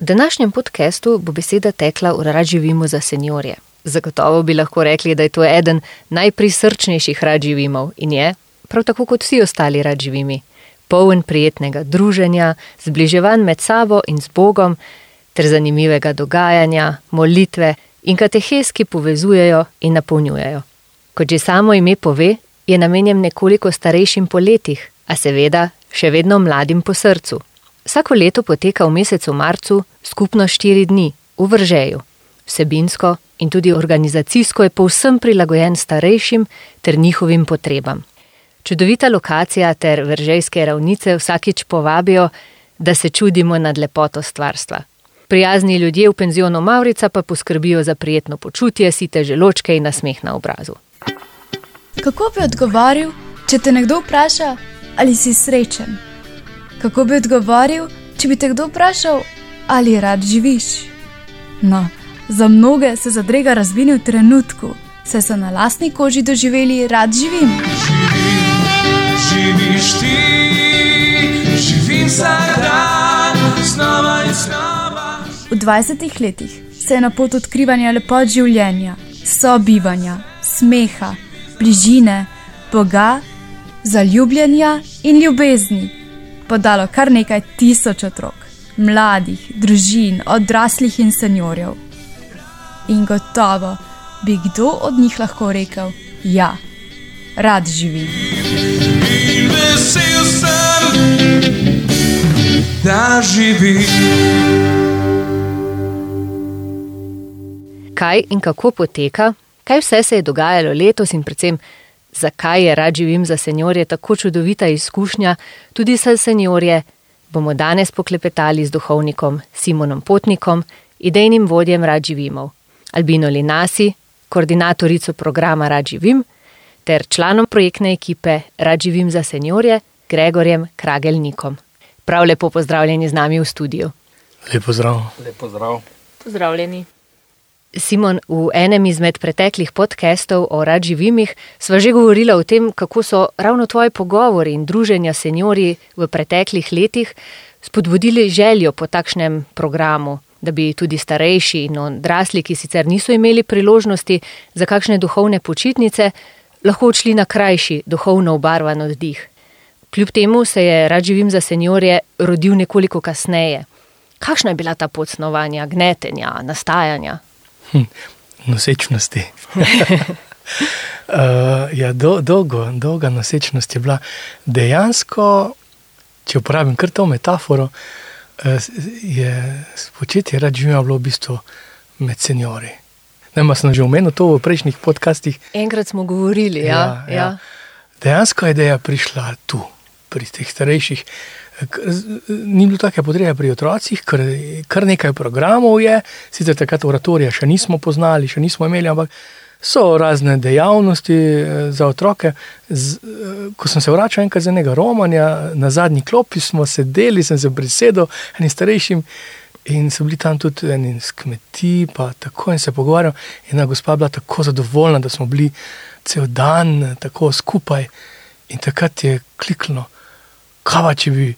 V današnjem podkastu bo beseda tekla v rad živimo za seniorje. Zagotovo bi lahko rekli, da je to eden najprisrčnejših rad živimov in je, prav tako kot vsi ostali rad živimi, poln prijetnega druženja, zbliževanj med sabo in z Bogom, ter zanimivega dogajanja, molitve in katehes, ki povezujejo in napolnjujejo. Kot že samo ime pove, je namenjen nekoliko starejšim po letih, a seveda še vedno mladim po srcu. Vsako leto poteka v mesecu marcu skupno štiri dni v Vržeju. Vsebinsko in tudi organizacijsko je povsem prilagojen starejšim ter njihovim potrebam. Čudovita lokacija ter vržejske ravnice vsakič povabijo, da se čudimo nad lepoto stvarstva. Prijazni ljudje v penzionu Maurica pa poskrbijo za prijetno počutje, site želočke in nasmeh na obrazu. Kako bi odgovoril, če te nekdo vpraša, ali si srečen? Kako bi odgovoril, če bi te kdo vprašal, ali rad živiš? No, za mnoge se zadrega razvini v trenutku, saj so na lastni koži doživeli, rad živim. Živim, živiš ti, živim vsak dan, znova in znova. V 20 letih se je na pot odkrivanja lepot življenja, sobivanja, smeha, bližine, Boga, zaljubljenja in ljubezni podalo kar nekaj tisoč otrok, mladih, družin, odraslih in seniorjev. In gotovo bi kdo od njih lahko rekel: Ja, rad živim. In vesel sem, da živim. Kaj in kako poteka, kaj vse se je dogajalo letos in predvsem zakaj je rad živim za seniorje tako čudovita izkušnja, tudi za seniorje, bomo danes poklepetali z duhovnikom Simonom Potnikom, idejnim vodjem rad živimov, Albino Linasi, koordinatorico programa Rad živim, ter članom projektne ekipe Rad živim za seniorje Gregorjem Kragelnikom. Prav lepo pozdravljeni z nami v studiu. Lepo zdrav. Lepo zdrav. Pozdravljeni. Simon, v enem izmed preteklih podkastov o rad živimih sva že govorila o tem, kako so ravno tvoji pogovori in druženja s seniori v preteklih letih spodbudili željo po takšnem programu, da bi tudi starejši in odrasli, ki sicer niso imeli priložnosti za kakšne duhovne počitnice, lahko odšli na krajši, duhovno obarvan oddih. Kljub temu se je rad živim za seniorje rodil nekoliko kasneje. Kakšna je bila ta pot snovanja, gnetenja, nastajanja? Hm, nosečnosti. uh, ja, do, dolgo, dolga nosečnost je bila dejansko, če uporabim kar to metaforo, uh, je spočetje rad živim bilo v bistvu med seniori. Nema sem že omenil to v prejšnjih podcastih. Enkrat smo govorili, ja. ja, ja. Dejansko je ideja prišla tu, pri teh starejših. Ni bilo tako potrebe pri otrocih, ker kar nekaj programov je, sicer takrat oratorija še nismo poznali, še nismo imeli, ampak so razne dejavnosti za otroke. Z, ko sem se vračal enkrat za enega romanja, na zadnji klopi smo sedeli, sem se prisedel enim starejšim in so bili tam tudi eni iz kmetij, pa tako in se pogovarjal. In ena gospa bila tako zadovoljna, da smo bili cel dan tako skupaj in takrat je kliknilo. Kava, če bi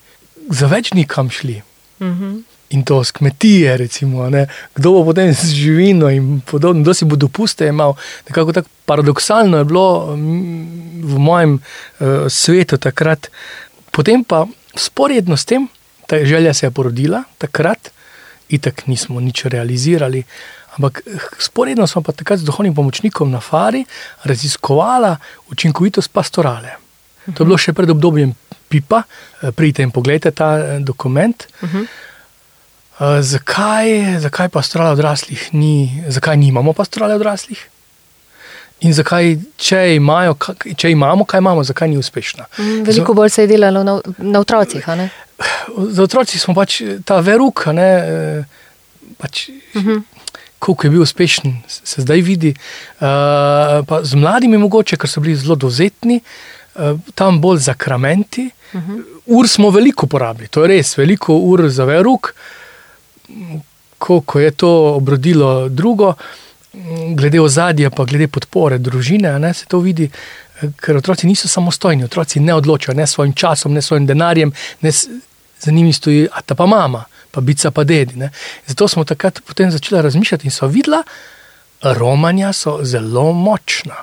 za več nikam šli. Uh Mhm. -huh. In to z kmetije, recimo, ne? kdo bo potem z živino in podobno, kdo si bo dopuste imel. Nekako tako paradoksalno je bilo v mojem uh, svetu takrat. Potem pa sporedno s tem, ta želja se je porodila takrat, in tako nismo nič realizirali. Ampak sporedno smo pa takrat z duhovnim pomočnikom na Fari raziskovali učinkovitost pastorale. To je bilo še pred obdobjem Pipa, pridite in pogledajte ta dokument. Uh -huh. uh, zakaj, zakaj pastorale odraslih ni, zakaj nimamo pastorale odraslih? In zakaj, če, imajo, če imamo, kaj imamo, zakaj ni uspešna? Veliko bolj se je delalo na, na otrocih. Za otroci smo pač ta veruk, ne, pač, uh -huh. koliko je bil uspešen, se zdaj vidi. Uh, z mladimi mogoče, ker so bili zelo dozetni, uh, tam bolj zakramenti. Uh -huh. Ur smo veliko porabili, to je res, veliko ur za veruk, koliko je to obrodilo drugo, glede ozadja, pa glede podpore družine, ne, se to vidi. Ker otroci niso samostojni, otroci ne odločajo ne svojim časom, ne svojim denarjem, ne za njimi stoji ta pa mama, pa bica pa dedi. Ne. Zato smo takrat potem začeli razmišljati in so videla, romanja so zelo močna.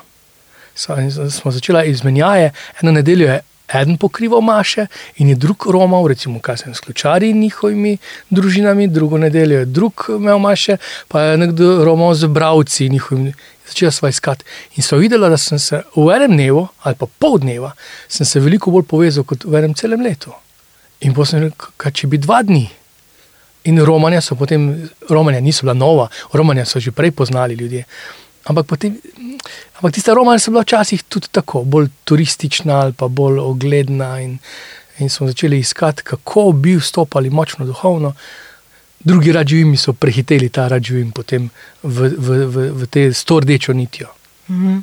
So, smo začeli izmenjave, eno nedeljo je en pokrival maše in je drug romal, recimo, kaj sem sklučari njihovimi družinami, drugo nedeljo je drug imel maše, pa je nekdo romal z bravci njihovimi. Začela sva iskati in so videla, da sem se v enem dnevu ali pa pol dneva, sem se veliko bolj povezal kot v enem celem letu. In potem, kaj če bi dva dni. In romanja so potem, romanja niso bila nova, romanja so že prej poznali ljudje. Ampak, potem, ampak tista romanja so bila včasih tudi tako, bolj turistična ali pa bolj ogledna. In, in smo začeli iskati, kako bi vstopali močno duhovno. Drugi radživimi so prehiteli ta radživim potem v, v, v, v te stordečo nitijo. Mhm.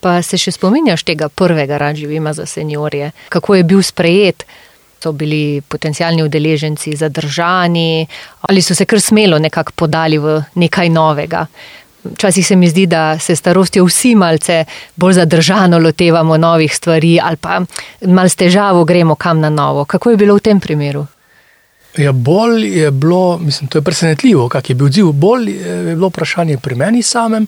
Pa se še spominjaš tega prvega radživima za seniorje, kako je bil sprejet? So bili potencijalni udeleženci zadržani ali so se kar smelo nekako podali v nekaj novega. Včasih se mi zdi, da se starostjo vsi malce bolj zadržano lotevamo novih stvari ali pa mal s težavo gremo kam na novo. Kako je bilo v tem primeru? Ja, bolj je bilo, mislim, to je presenetljivo, kak je bil odziv. Bolj je bilo vprašanje pri meni samem.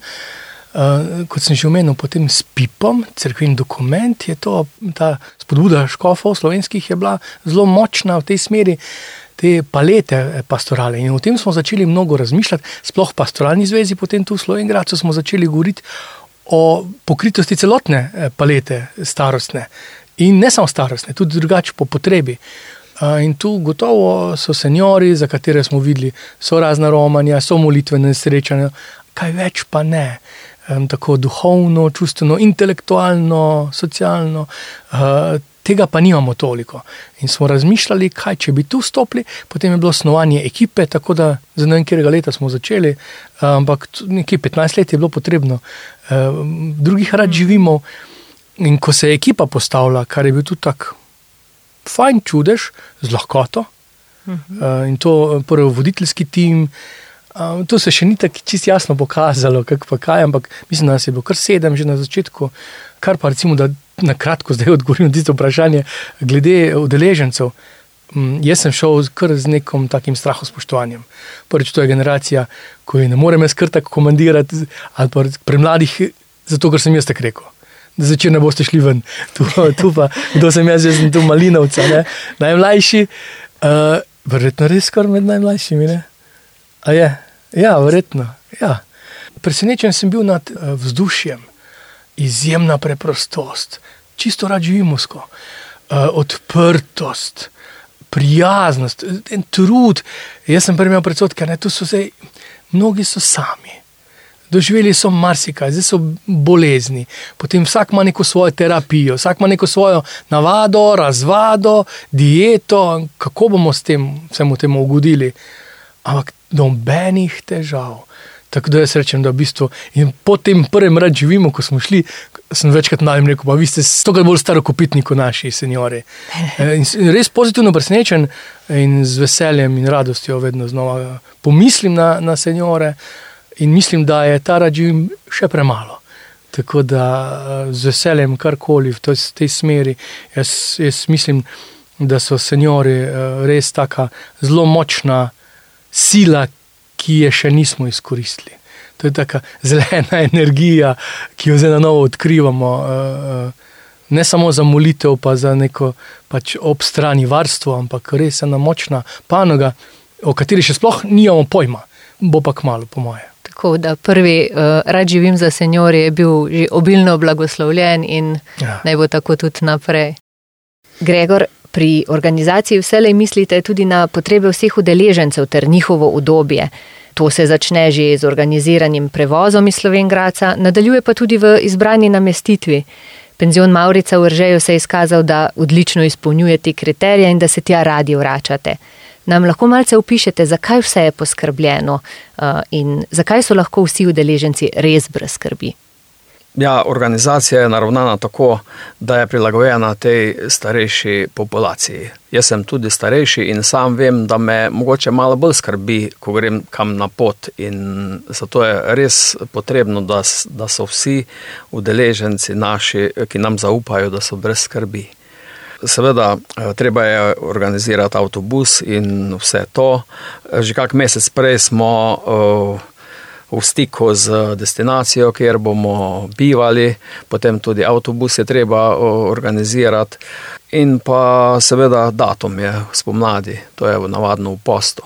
Uh, kot sem že omenil, potem s pipom, crkveni dokument, je to, ta spodbuda škofov slovenskih je bila zelo močna v tej smeri, te palete eh, pastorale. In o tem smo začeli mnogo razmišljati, sploh v pastoralni zvezi, potem tu v Slovenki smo začeli govoriti o pokritosti celotne eh, palete starostne in ne samo starostne, tudi drugače po potrebi. Uh, in tu gotovo so seniori, za katere smo videli, so razna romanja, so molitvene srečanja, kaj več pa ne tako duhovno, čustveno, intelektualno, socialno. Uh, tega pa nimamo toliko. In smo razmišljali, kaj če bi tu stopili, potem je bilo snovanje ekipe, tako da za ne vem, kjerega leta smo začeli, ampak nekje 15 let je bilo potrebno, uh, drugih rad živimo. In ko se je ekipa postavila, kar je bil tudi tako fajn čudež, z lahkoto, uh uh, in to prvi voditeljski tim. Um, to se še ni tako čisto jasno pokazalo, kako kaj, ampak mislim, da nas je bilo kar sedem že na začetku. Kar pa recimo, da na kratko zdaj odgovorim na tisto vprašanje, glede udeležencev. Um, jaz sem šel kar z nekim takim strahospoštovanjem. Prvič, to je generacija, ko je ne morem jaz kar tako komandirati, ali pa pri mladih, zato ker sem jaz tako rekel. Da začer ne boste šli ven, tu, tu pa, kdo sem jaz, jaz sem tu malinovca, ne? najmlajši, uh, verjetno res kar med najmlajšimi. Ne? A je, Ja, verjetno. Ja. Presenečen sem bil nad uh, vzdušjem, izjemna preprostost, čisto rad živimo, uh, odprtost, prijaznost, en trud. Jaz sem prejel predsodke, da so se mnogi so sami. Doživeli so marsikaj, zdaj so bolezni, potem vsak ima neko svojo terapijo, vsak ima neko svojo navado, razvado, dieto, kako bomo s tem vsemu temu ugodili. Ampak nobenih težav. Tako da jaz rečem, da v bistvu in po tem prvem rad živimo, ko smo šli. Sem večkrat na jim rekel, pa vi ste stokrat bolj starokopitni kot naši seniori. Eh, in res pozitivno presenečen in z veseljem in radostjo vedno znova pomislim na, na seniore in mislim, da je ta rad živim še premalo. Tako da eh, z veseljem karkoli v tej, tej smeri, jaz, jaz mislim, da so seniori eh, res taka zelo močna sila, ki je še nismo izkoristili. To je ta zelena energija, ki jo zdaj na novo odkrivamo, eh, eh, ne samo za molitev, pa za neko pač obstrani varstvo, ampak res ena močna panoga, o kateri še sploh nimamo pojma, bo pa kmalo, po moje. Tako da prvi uh, rad živim za senjore je bil že obilno blagoslovljen in ja. naj bo tako tudi naprej. Gregor, pri organizaciji vselej mislite tudi na potrebe vseh udeležencev ter njihovo udobje. To se začne že z organiziranim prevozom iz Slovengraca, nadaljuje pa tudi v izbrani namestitvi. Penzion Maurica v Ržeju se je izkazal, da odlično izpolnjuje te kriterije in da se tja radi vračate. Nam lahko malce opišete, zakaj vse je poskrbljeno uh, in zakaj so lahko vsi udeleženci res brez skrbi. Ja, organizacija je naravnana tako, da je prilagojena tej starejši populaciji. Jaz sem tudi starejši in sam vem, da me mogoče malo bolj skrbi, ko grem kam na pot. In zato je res potrebno, da, da so vsi udeleženci naši, ki nam zaupajo, da so brez skrbi. Seveda, eh, treba je organizirati avtobus in vse to. Že kak mesec prej smo eh, v stiku z destinacijo, kjer bomo bivali, potem tudi avtobus je treba organizirati, in pa seveda datum je spomladi, to je navadno v postu.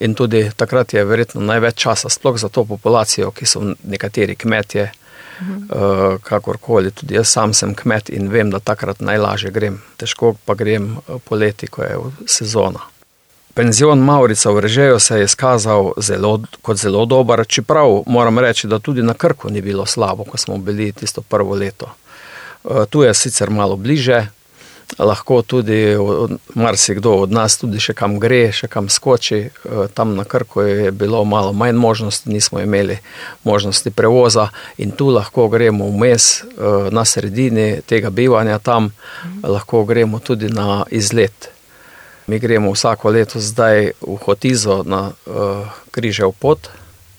In tudi takrat je verjetno največ časa, sploh za to populacijo, ki so nekateri kmetje, uh, kakorkoli. Tudi jaz sam sem kmet in vem, da takrat najlažje grem. Težko pa grem eh, poleti, ko je sezona. Penzion Maurica v Režeju se je izkazal zelo, kot zelo dober, čeprav moram reči, da tudi na Krku ni bilo slabo, ko smo bili tisto prvo leto. Eh, Tu je sicer malo bliže, lahko tudi marsikdo od nas tudi še kam gre, še kam skoči. Eh, Tam na Krku je bilo malo manj možnosti, nismo imeli možnosti prevoza in tu lahko gremo vmes eh, na sredini tega bivanja tam, lahko gremo tudi na izlet. Mi gremo vsako leto zdaj v Hotizo na uh, križev pot,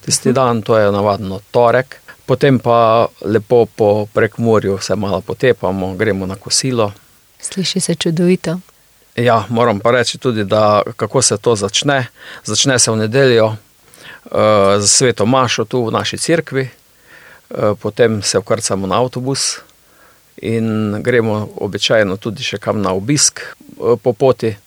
tisti dan, to je navadno torek. Potem pa lepo po prekmorju se malo potepamo, gremo na kosilo. Sliši se čudovito. Ja, moram pa reči tudi, da kako se to začne. Začne se v nedeljo uh, z sveto mašo tu v naši cerkvi, uh, potem se vkrcamo na avtobus in gremo običajno tudi še kam na obisk uh, po poti.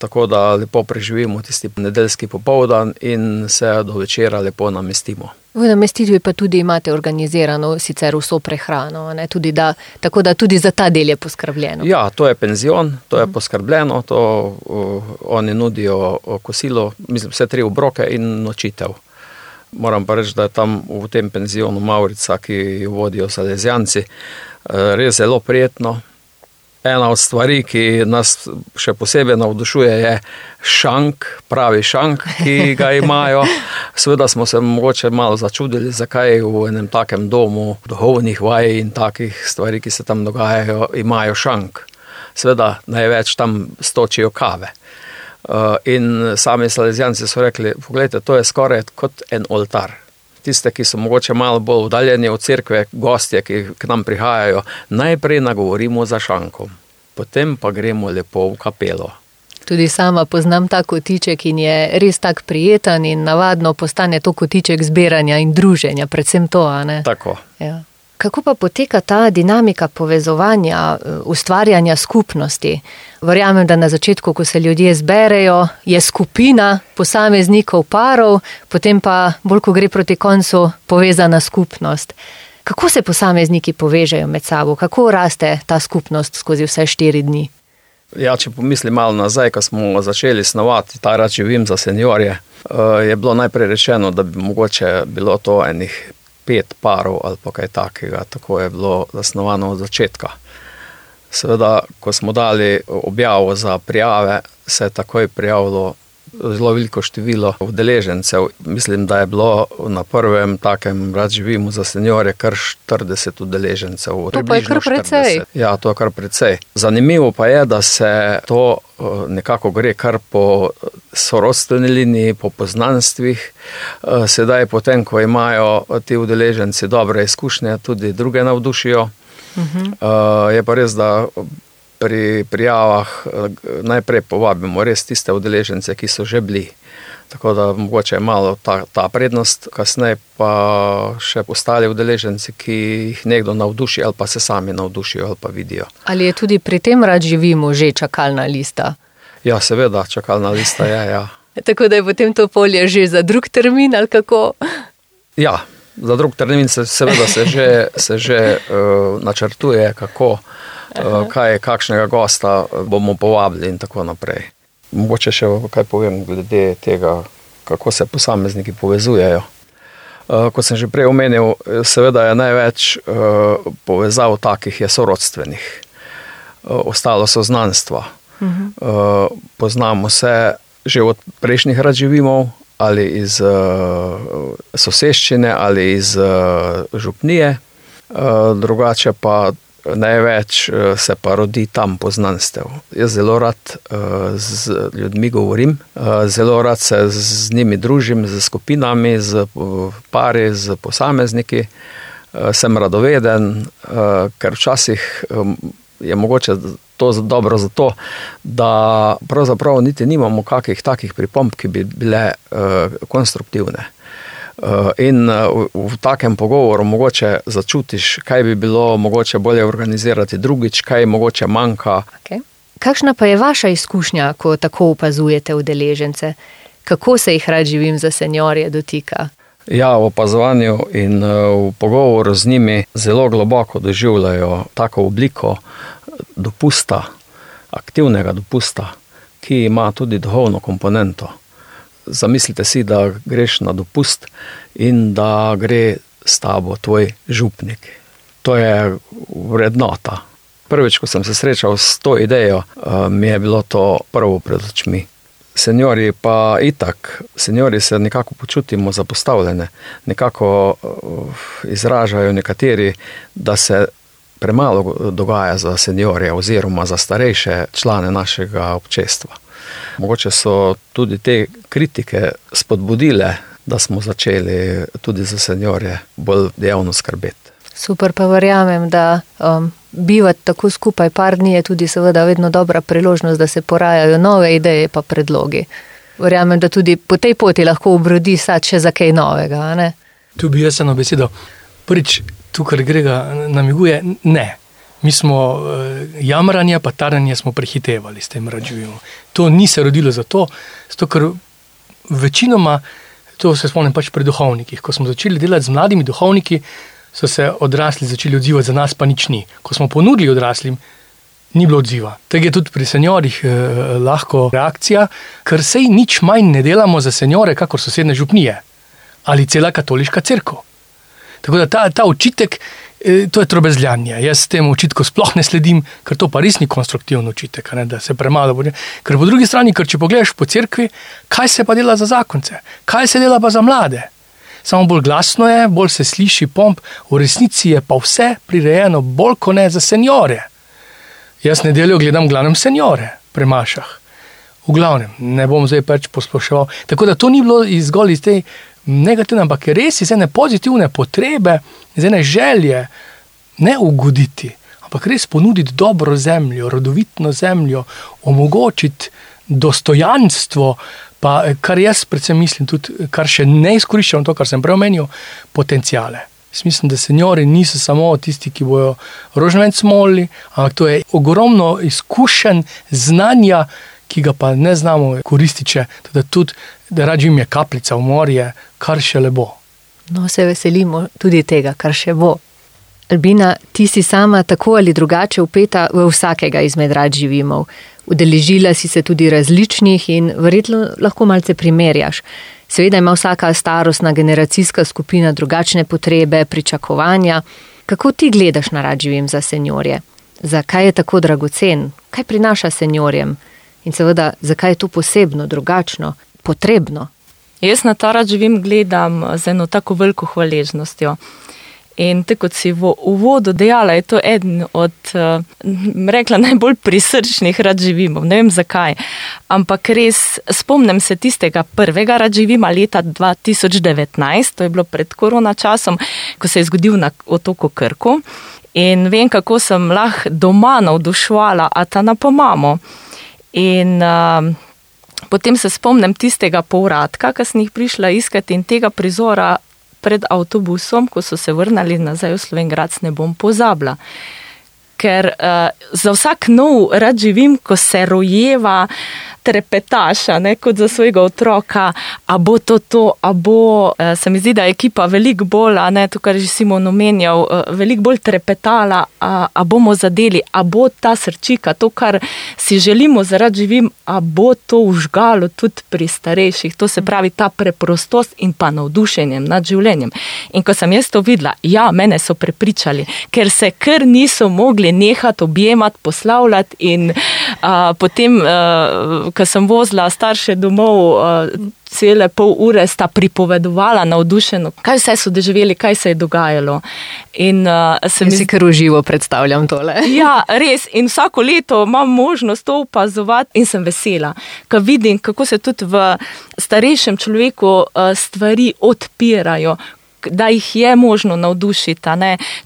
Tako da lepo preživimo tisti nedeljski popoldan in se do večera lepo namestimo. V namestitvi pa tudi imate organizirano sicer vso prehrano, a ne, tudi da, tako da tudi za ta del je poskrbljeno. Ja, to je penzion, to je poskrbljeno, to uh, oni nudijo kosilo, mislim, vse tri obroke in nočitev. Moram pa reči, da je tam v tem penzionu Maurica, ki jo vodijo Salesijanci, uh, res zelo prijetno. Ena od stvari, ki nas še posebej navdušuje, je šank, pravi šank, ki ga imajo. Sveda smo se mogoče malo začudili, zakaj v enem takem domu, duhovnih vaj in takih stvari, ki se tam dogajajo, imajo šank. Sveda največ tam stočijo kave. Uh, In sami Salezijanci so rekli: Poglejte, to je skoraj kot en oltar. Tiste, ki so mogoče malo bolj oddaljeni od cerkve, gostje, ki k nam prihajajo, najprej nagovorimo za šankom, potem pa gremo lepo v kapelo. Tudi sama poznam ta kotiček in je res tak prijeten in navadno postane to kotiček zbiranja in druženja, predvsem to? Tako. Ja. Kako pa poteka ta dinamika povezovanja, eh, ustvarjanja skupnosti? Verjamem, da na začetku, ko se ljudje zberejo, je skupina posameznikov, parov, potem pa bolj, ko gre proti koncu, povezana skupnost. Kako se posamezniki povežejo med sabo, kako raste ta skupnost skozi vse štiri dni? Ja, če pomislim malo nazaj, ko smo začeli snovati ta živim za seniorje, eh, je bilo najprej rečeno, da bi mogoče bilo to enih pet parov ali pa kaj takega. Tako je bilo zasnovano od začetka. Seveda, ko smo dali objavo za prijave, se je takoj prijavilo zelo veliko število udeležencev. Mislim, da je bilo na prvem takem rad živimo za seniorje kar 40 udeležencev. To pa je kar precej. 40. Ja, to je kar precej. Zanimivo pa je, da se to eh, nekako gre kar po sorodstveni liniji, po poznanstvih. Eh, Sedaj, potem, ko imajo ti udeleženci dobre izkušnje, tudi druge navdušijo. Uh -huh. Je pa res, da pri prijavah eh, najprej povabimo res tiste udeležence, ki so že bili. Tako da mogoče je malo ta, ta prednost, kasneje pa še ostali udeleženci, ki jih nekdo navduši ali pa se sami navdušijo ali pa vidijo. Ali je tudi pri tem rad živimo že čakalna lista? Ja, seveda, čakalna lista je. Ja, Tako da je potem to polje že za drug termin ali kako? ja za drug termin se seveda se že, se že uh, načrtuje, kako, kaj, kakšnega gosta bomo povabili in tako naprej. Mogoče še kaj povem glede tega, kako se posamezniki povezujejo. Uh, kot sem že prej omenil, seveda je največ povezav takih je sorodstvenih, ostalo so znanstva. Uh, poznamo se že od prejšnjih radživimov, ali iz uh, soseščine, ali iz uh, župnije, uh, drugače pa največ uh, se pa rodi tam poznanstev. Jaz zelo rad uh, z ljudmi govorim, uh, zelo rad se z njimi družim, z skupinami, z pari, z posamezniki. Sem radoveden, ker včasih je mogoče to dobro zato, da pravzaprav niti nimamo kakih takih pripomb, ki bi bile konstruktivne. Uh, in uh, v, takem pogovoru mogoče začutiš, kaj bi bilo mogoče bolje organizirati drugič, kaj mogoče manjka. Okay. Kakšna pa je vaša izkušnja, ko tako opazujete udeležence? Kako se jih rad živim za seniorje dotika? Ja, v opazovanju in uh, v pogovoru z njimi zelo globoko doživljajo tako obliko dopusta, aktivnega dopusta, ki ima tudi duhovno komponento. Zamislite si, da greš na dopust in da gre s tabo tvoj župnik. To je vrednota. Prvič, ko sem se srečal s to idejo, eh, mi je bilo to prvo pred očmi. Seniori pa itak, seniori se nekako počutimo zapostavljene, nekako eh, izražajo nekateri, da se premalo dogaja za seniorje oziroma za starejše člane našega občestva. Mogoče so tudi te kritike spodbudile, da smo začeli tudi za seniorje bolj dejavno skrbeti. Super, pa verjamem, da um, bivati tako skupaj par dni je tudi seveda vedno dobra priložnost, da se porajajo nove ideje pa predlogi. Verjamem, da tudi po tej poti lahko obrodi sad še za kaj novega. a ne? Tu bi jaz eno besedo. Prvič, tu, kar Grega namiguje, ne. Mi smo eh, jamranje, pa taranje smo prehitevali s tem, živimo. To ni se rodilo zato, zato ker večinoma, to se spomnim pač pri duhovnikih, ko smo začeli delati z mladimi duhovniki, so se odrasli začeli odzivati, za nas pa nič ni. Ko smo ponudili odraslim, ni bilo odziva. Tega je tudi pri seniorjih eh, lahko reakcija, ker sej nič manj ne delamo za seniore, kakor sosedne župnije ali cela katoliška crkva. Tako da ta, ta očitek, eh, to je trobezljanje. Jaz temu očitku sploh ne sledim, ker to pa res ni konstruktiven očitek, a ne, da se premalo bo. Ker po drugi strani, ker če pogledaš po cerkvi, kaj se pa dela za zakonce, kaj se dela pa za mlade. Samo bolj glasno je, bolj se sliši pomp, v resnici je pa vse prirejeno bolj kot ne za seniore. Jaz nedeljo gledam glavnem seniore, premašah. V glavnem, ne bom zdaj pač posploševal. Tako da to ni bilo zgolj iz te negativne, ampak res iz ene pozitivne potrebe, iz ene želje ne ugoditi, ampak res ponuditi dobro zemljo, rodovitno zemljo, omogočiti dostojanstvo, pa eh, kar jaz predvsem mislim, tudi kar še ne izkoriščam, to, kar sem prej omenil, potencijale. Jaz mislim, da seniori niso samo tisti, ki bojo rožnjevec molili, ampak to je ogromno izkušenj, znanja, ki ga pa ne znamo koristiti, da tudi, da rađim je kapljica v morje, kar še le bo. No, se veselimo tudi tega, kar še bo. Albina, ti si sama tako ali drugače upeta v vsakega izmed rad živimov. Udeležila si se tudi različnih in verjetno lahko malce primerjaš. Seveda ima vsaka starostna generacijska skupina drugačne potrebe, pričakovanja. Kako ti gledaš na rad živim za seniorje? Zakaj je tako dragocen? Kaj prinaša seniorjem? In seveda, zakaj je to posebno, drugačno, potrebno? Jaz na ta živim gledam z eno tako veliko hvaležnostjo. In tako kot si v uvodu dejala, je to eden od, eh, rekla, najbolj prisrčnih rad živimov. Ne vem zakaj. Ampak res spomnim se tistega prvega rad živima leta 2019, to je bilo pred korona časom, ko se je zgodil na otoku Krku. In vem, kako sem lahko doma navdušvala, a ta na pomamo. In uh, potem se spomnim tistega povratka, ki sem jih prišla iskati in tega prizora pred avtobusom, ko so se vrnili nazaj v Slovengrad, ne bom pozabila. Ker uh, za vsak nov rad živim, ko se rojeva, trepetaša, ne, kot za svojega otroka, a bo to to, a bo, uh, se mi zdi, da je ekipa veliko bolj, a ne to, kar je že Simon omenjal, uh, veliko bolj trepetala, a, a bomo zadeli, a bo ta srčika, to, kar si želimo zaradi živim, a bo to užgalo tudi pri starejših. To se pravi ta preprostost in pa navdušenjem nad življenjem. In ko sem jaz to videla, ja, mene so prepričali, ker se kar niso mogli nehati objemati, poslavljati in a, potem, a, ko sem vozila starše domov, a, cele pol ure sta pripovedovala navdušeno, kaj vse so doživeli, kaj se je dogajalo. In a, se mi Jaz si kar uživo predstavljam tole. Ja, res. In vsako leto imam možnost to opazovati in sem vesela, ker vidim, kako se tudi v starejšem človeku eh, stvari odpirajo, da jih je možno navdušiti.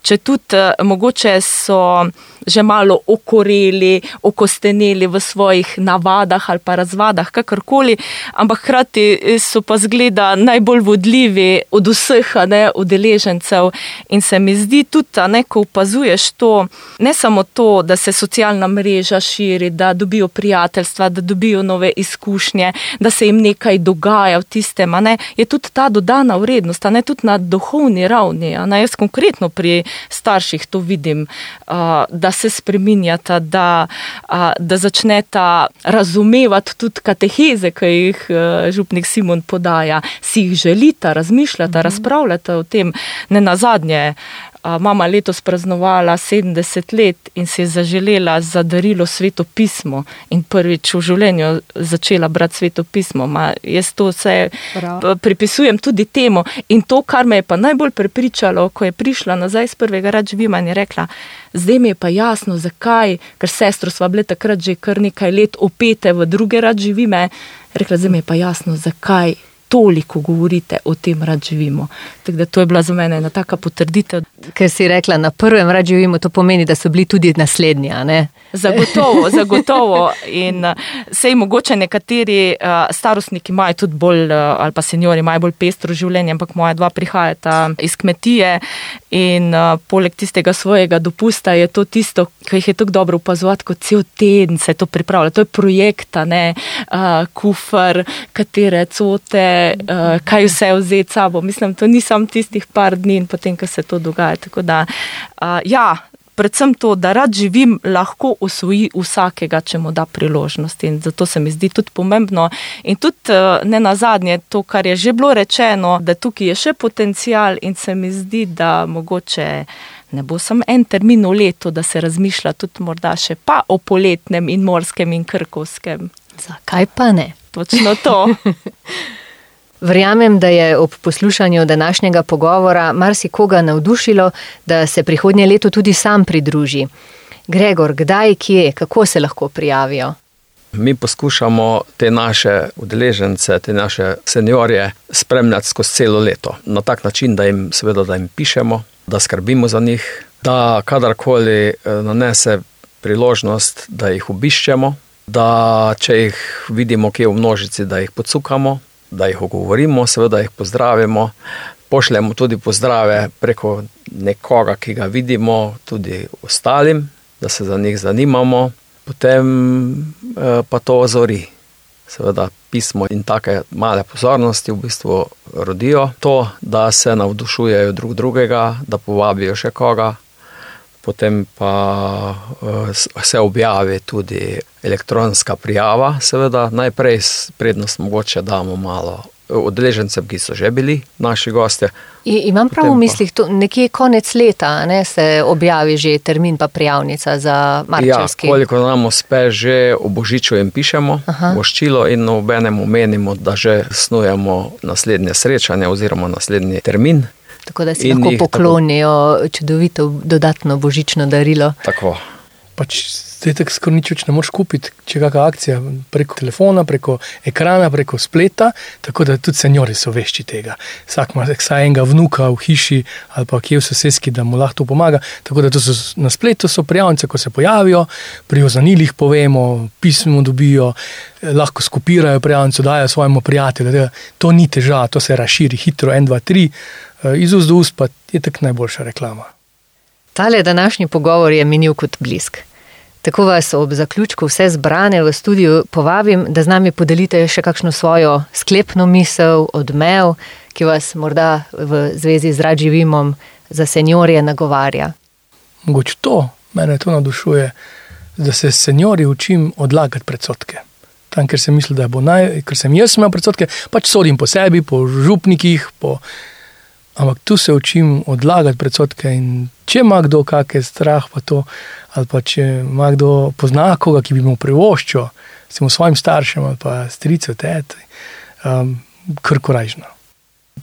Če tudi eh, mogoče so že malo okoreli, okosteneli v svojih navadah ali pa razvadah, kakorkoli, ampak hkrati so pa zgleda najbolj vodljivi od vseh ne, udeležencev. In se mi zdi tudi, a ne, ko opazuješ to, ne samo to, da se socialna mreža širi, da dobijo prijateljstva, da dobijo nove izkušnje, da se jim nekaj dogaja v tistem, ne, je tudi ta dodana vrednost, ne tudi na duhovni ravni. Ne, jaz konkretno pri starših to vidim, da se spreminjata, da, da začneta razumevati tudi kateheze, ki jih župnik Simon podaja, si jih želita, razmišljata, razpravljata o tem, ne nazadnje. A, Mama letos praznovala 70 let in si je zaželela za darilo sveto pismo in prvič v življenju začela brati sveto pismo. Ma, jaz to vse Prav. p- pripisujem tudi temu. In to, kar me je pa najbolj prepričalo, ko je prišla nazaj z prvega račvima in je rekla, zdaj mi je pa jasno, zakaj, ker sestro sva bile takrat že kar nekaj let opete v druge račvime, rekla, zdaj mi je pa jasno, zakaj. Toliko govorite o tem, rad živimo. Tako da to je bila za mene ena taka potrditev. Ker si rekla, na prvem rad živimo, to pomeni, da so bili tudi naslednji. Zagotovo, zagotovo. In uh, sej mogoče nekateri uh, starostniki imajo tudi bolj, uh, ali pa seniori imajo bolj pestro življenje, ampak moja dva prihajata iz kmetije in poleg tistega svojega dopusta je to tisto, ki jih je tako dobro opazovati, kot cel teden se to pripravlja. To je projekt, a ne kufr, katere cote, uh, kaj vse vzeti sabo. Mislim, to ni samo tistih par dni in potem, ko se to dogaja. Tako da, uh, ja, predvsem to, da rad živim, lahko usvoji vsakega, če mu da priložnost. In zato se mi zdi tudi pomembno. In tudi eh, ne na zadnje, to, kar je že bilo rečeno, da tukaj je še potencial in se mi zdi, da mogoče. Ne bo samo en termin v letu, da se razmišlja tudi morda še pa o poletnem in morskem in krkovskem. Zakaj pa ne? Točno to. Verjamem, da je ob poslušanju današnjega pogovora marsikoga navdušilo, da se prihodnje leto tudi sam pridruži. Gregor, kdaj, kje, kako se lahko prijavijo? Mi poskušamo te naše udeležence, te naše seniorje spremljati skozi celo leto. Na tak način, da jim, seveda, da jim pišemo, da skrbimo za njih, da kadarkoli eh, nanese priložnost, da jih obiščemo, da če jih vidimo kje v množici, da jih podsukamo, da jih ogovorimo, seveda jih pozdravimo. Pošljemo tudi pozdrave preko nekoga, ki ga vidimo, tudi ostalim, da se za njih zanimamo, potem eh, pa to ozori. Seveda pismo in take male pozornosti v bistvu rodijo to, da se navdušujejo drug drugega, da povabijo še koga, potem pa eh, se objavi tudi elektronska prijava, seveda najprej prednost mogoče damo malo udeležencem, ki so že bili naši gostje. I, imam prav v mislih, to nekje konec leta ne, se objavi že termin pa prijavnica za Ja, marčevski. koliko nam uspe, že v Božiču jim pišemo Aha. voščilo in obenem omenimo, da že snujemo naslednje srečanje oziroma naslednji termin. Tako da si in lahko jih tako- poklonijo čudovito dodatno božično darilo. Tako. Pač zdaj tako skoraj nič več ne moreš kupiti, če kakšna akcija preko telefona, preko ekrana, preko spleta, tako da tudi seniori so vešči tega. Vsak ima vsaj enega vnuka v hiši ali pa kje v sosedski, da mu lahko pomaga. Tako da so, na spletu so prijavnice, ko se pojavijo, pri ozanilih povemo, pismo dobijo, lahko skupirajo prijavnico, dajo svojemu prijatelju. To ni težava, to se razširi hitro, en, dva, tri, iz ust do ust pa je tako najboljša reklama. Tale današnji pogovor je minil kot blisk. Tako vas ob zaključku vse zbrane v studiu povabim, da z nami podelite še kakšno svojo sklepno misel, odmev, ki vas morda v zvezi z Radživimom za seniorje nagovarja. Mogoče to, mene to navdušuje, da se seniori učim odlagati predsotke. Tam, ker sem mislil, da bo naj, ker sem jaz imel predsotke, pač sodim po sebi, po župnikih, po, ampak tu se učim odlagati predsotke. Če ima kdo kakšen strah, pa to, ali pa če ima kdo pozna koga, ki bi mu privoščil, s svojim staršem ali pa strico, tete, um, kar korajžno.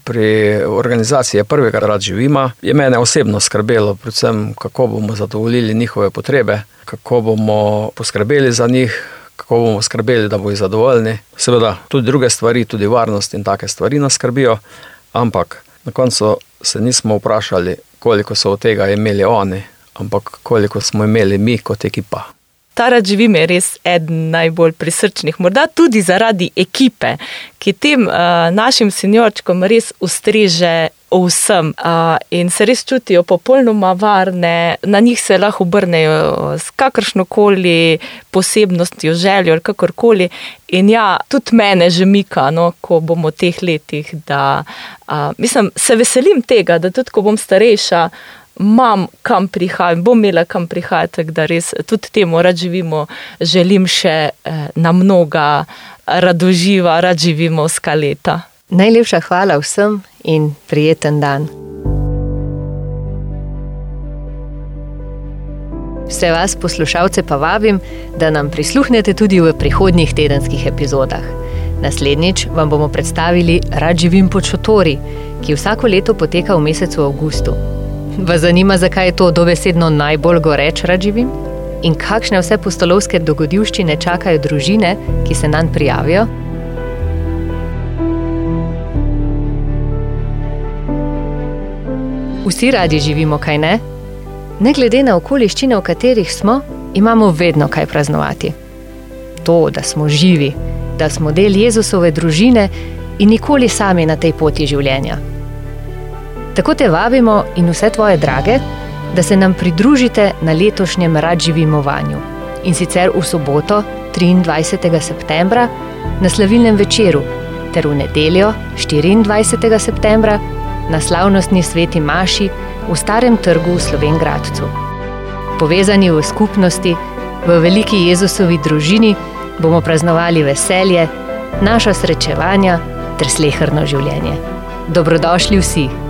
Pri organizaciji prvega rad živima je mene osebno skrbelo, predvsem kako bomo zadovoljili njihove potrebe, kako bomo poskrbeli za njih, kako bomo skrbeli, da bodo zadovoljni. Seveda tudi druge stvari, tudi varnost in take stvari nas skrbijo, ampak Na koncu se nismo vprašali, koliko so od tega imeli oni, ampak koliko smo imeli mi kot ekipa. Ta rad živim je res eden najbolj prisrčnih, morda tudi zaradi ekipe, ki tem uh, našim senjorčkom res ustreže vsem uh, in se res čutijo popolnoma varne, na njih se lahko obrnejo s kakršno koli posebnostjo, željo ali kakorkoli. In ja, tudi mene že mika, no, ko bom v teh letih, da uh, mislim, se veselim tega, da tudi ko bom starejša. Imam kam prihajati, bom imela kam prihajati, da res tudi temu rad živimo, želim še eh, na mnoga radoživa, rad živimo skaleta. Najlepša hvala vsem in prijeten dan. Vse vas, poslušalce, pa vabim, da nam prisluhnete tudi v prihodnjih tedenskih epizodah. Naslednjič vam bomo predstavili Rad živim po Čotori, ki vsako leto poteka v mesecu avgustu. Vas zanima, zakaj je to dobesedno najbolj goreč Rad živim? In kakšne vse postolovske dogodivščine čakajo družine, ki se nam prijavijo? Vsi radi živimo, kaj ne? Ne glede na okoliščine, v katerih smo, imamo vedno kaj praznovati. To, da smo živi, da smo del Jezusove družine in nikoli sami na tej poti življenja. Tako te vabimo in vse tvoje drage, da se nam pridružite na letošnjem radživimovanju in sicer v soboto, 23. septembra, na slavilnem večeru, ter v nedeljo, 24. septembra, na slavnostni sveti Maši v Starem trgu v Slovengradcu. Povezani v skupnosti, v veliki Jezusovi družini, bomo praznovali veselje, naša srečevanja ter slehrno življenje. Dobrodošli vsi!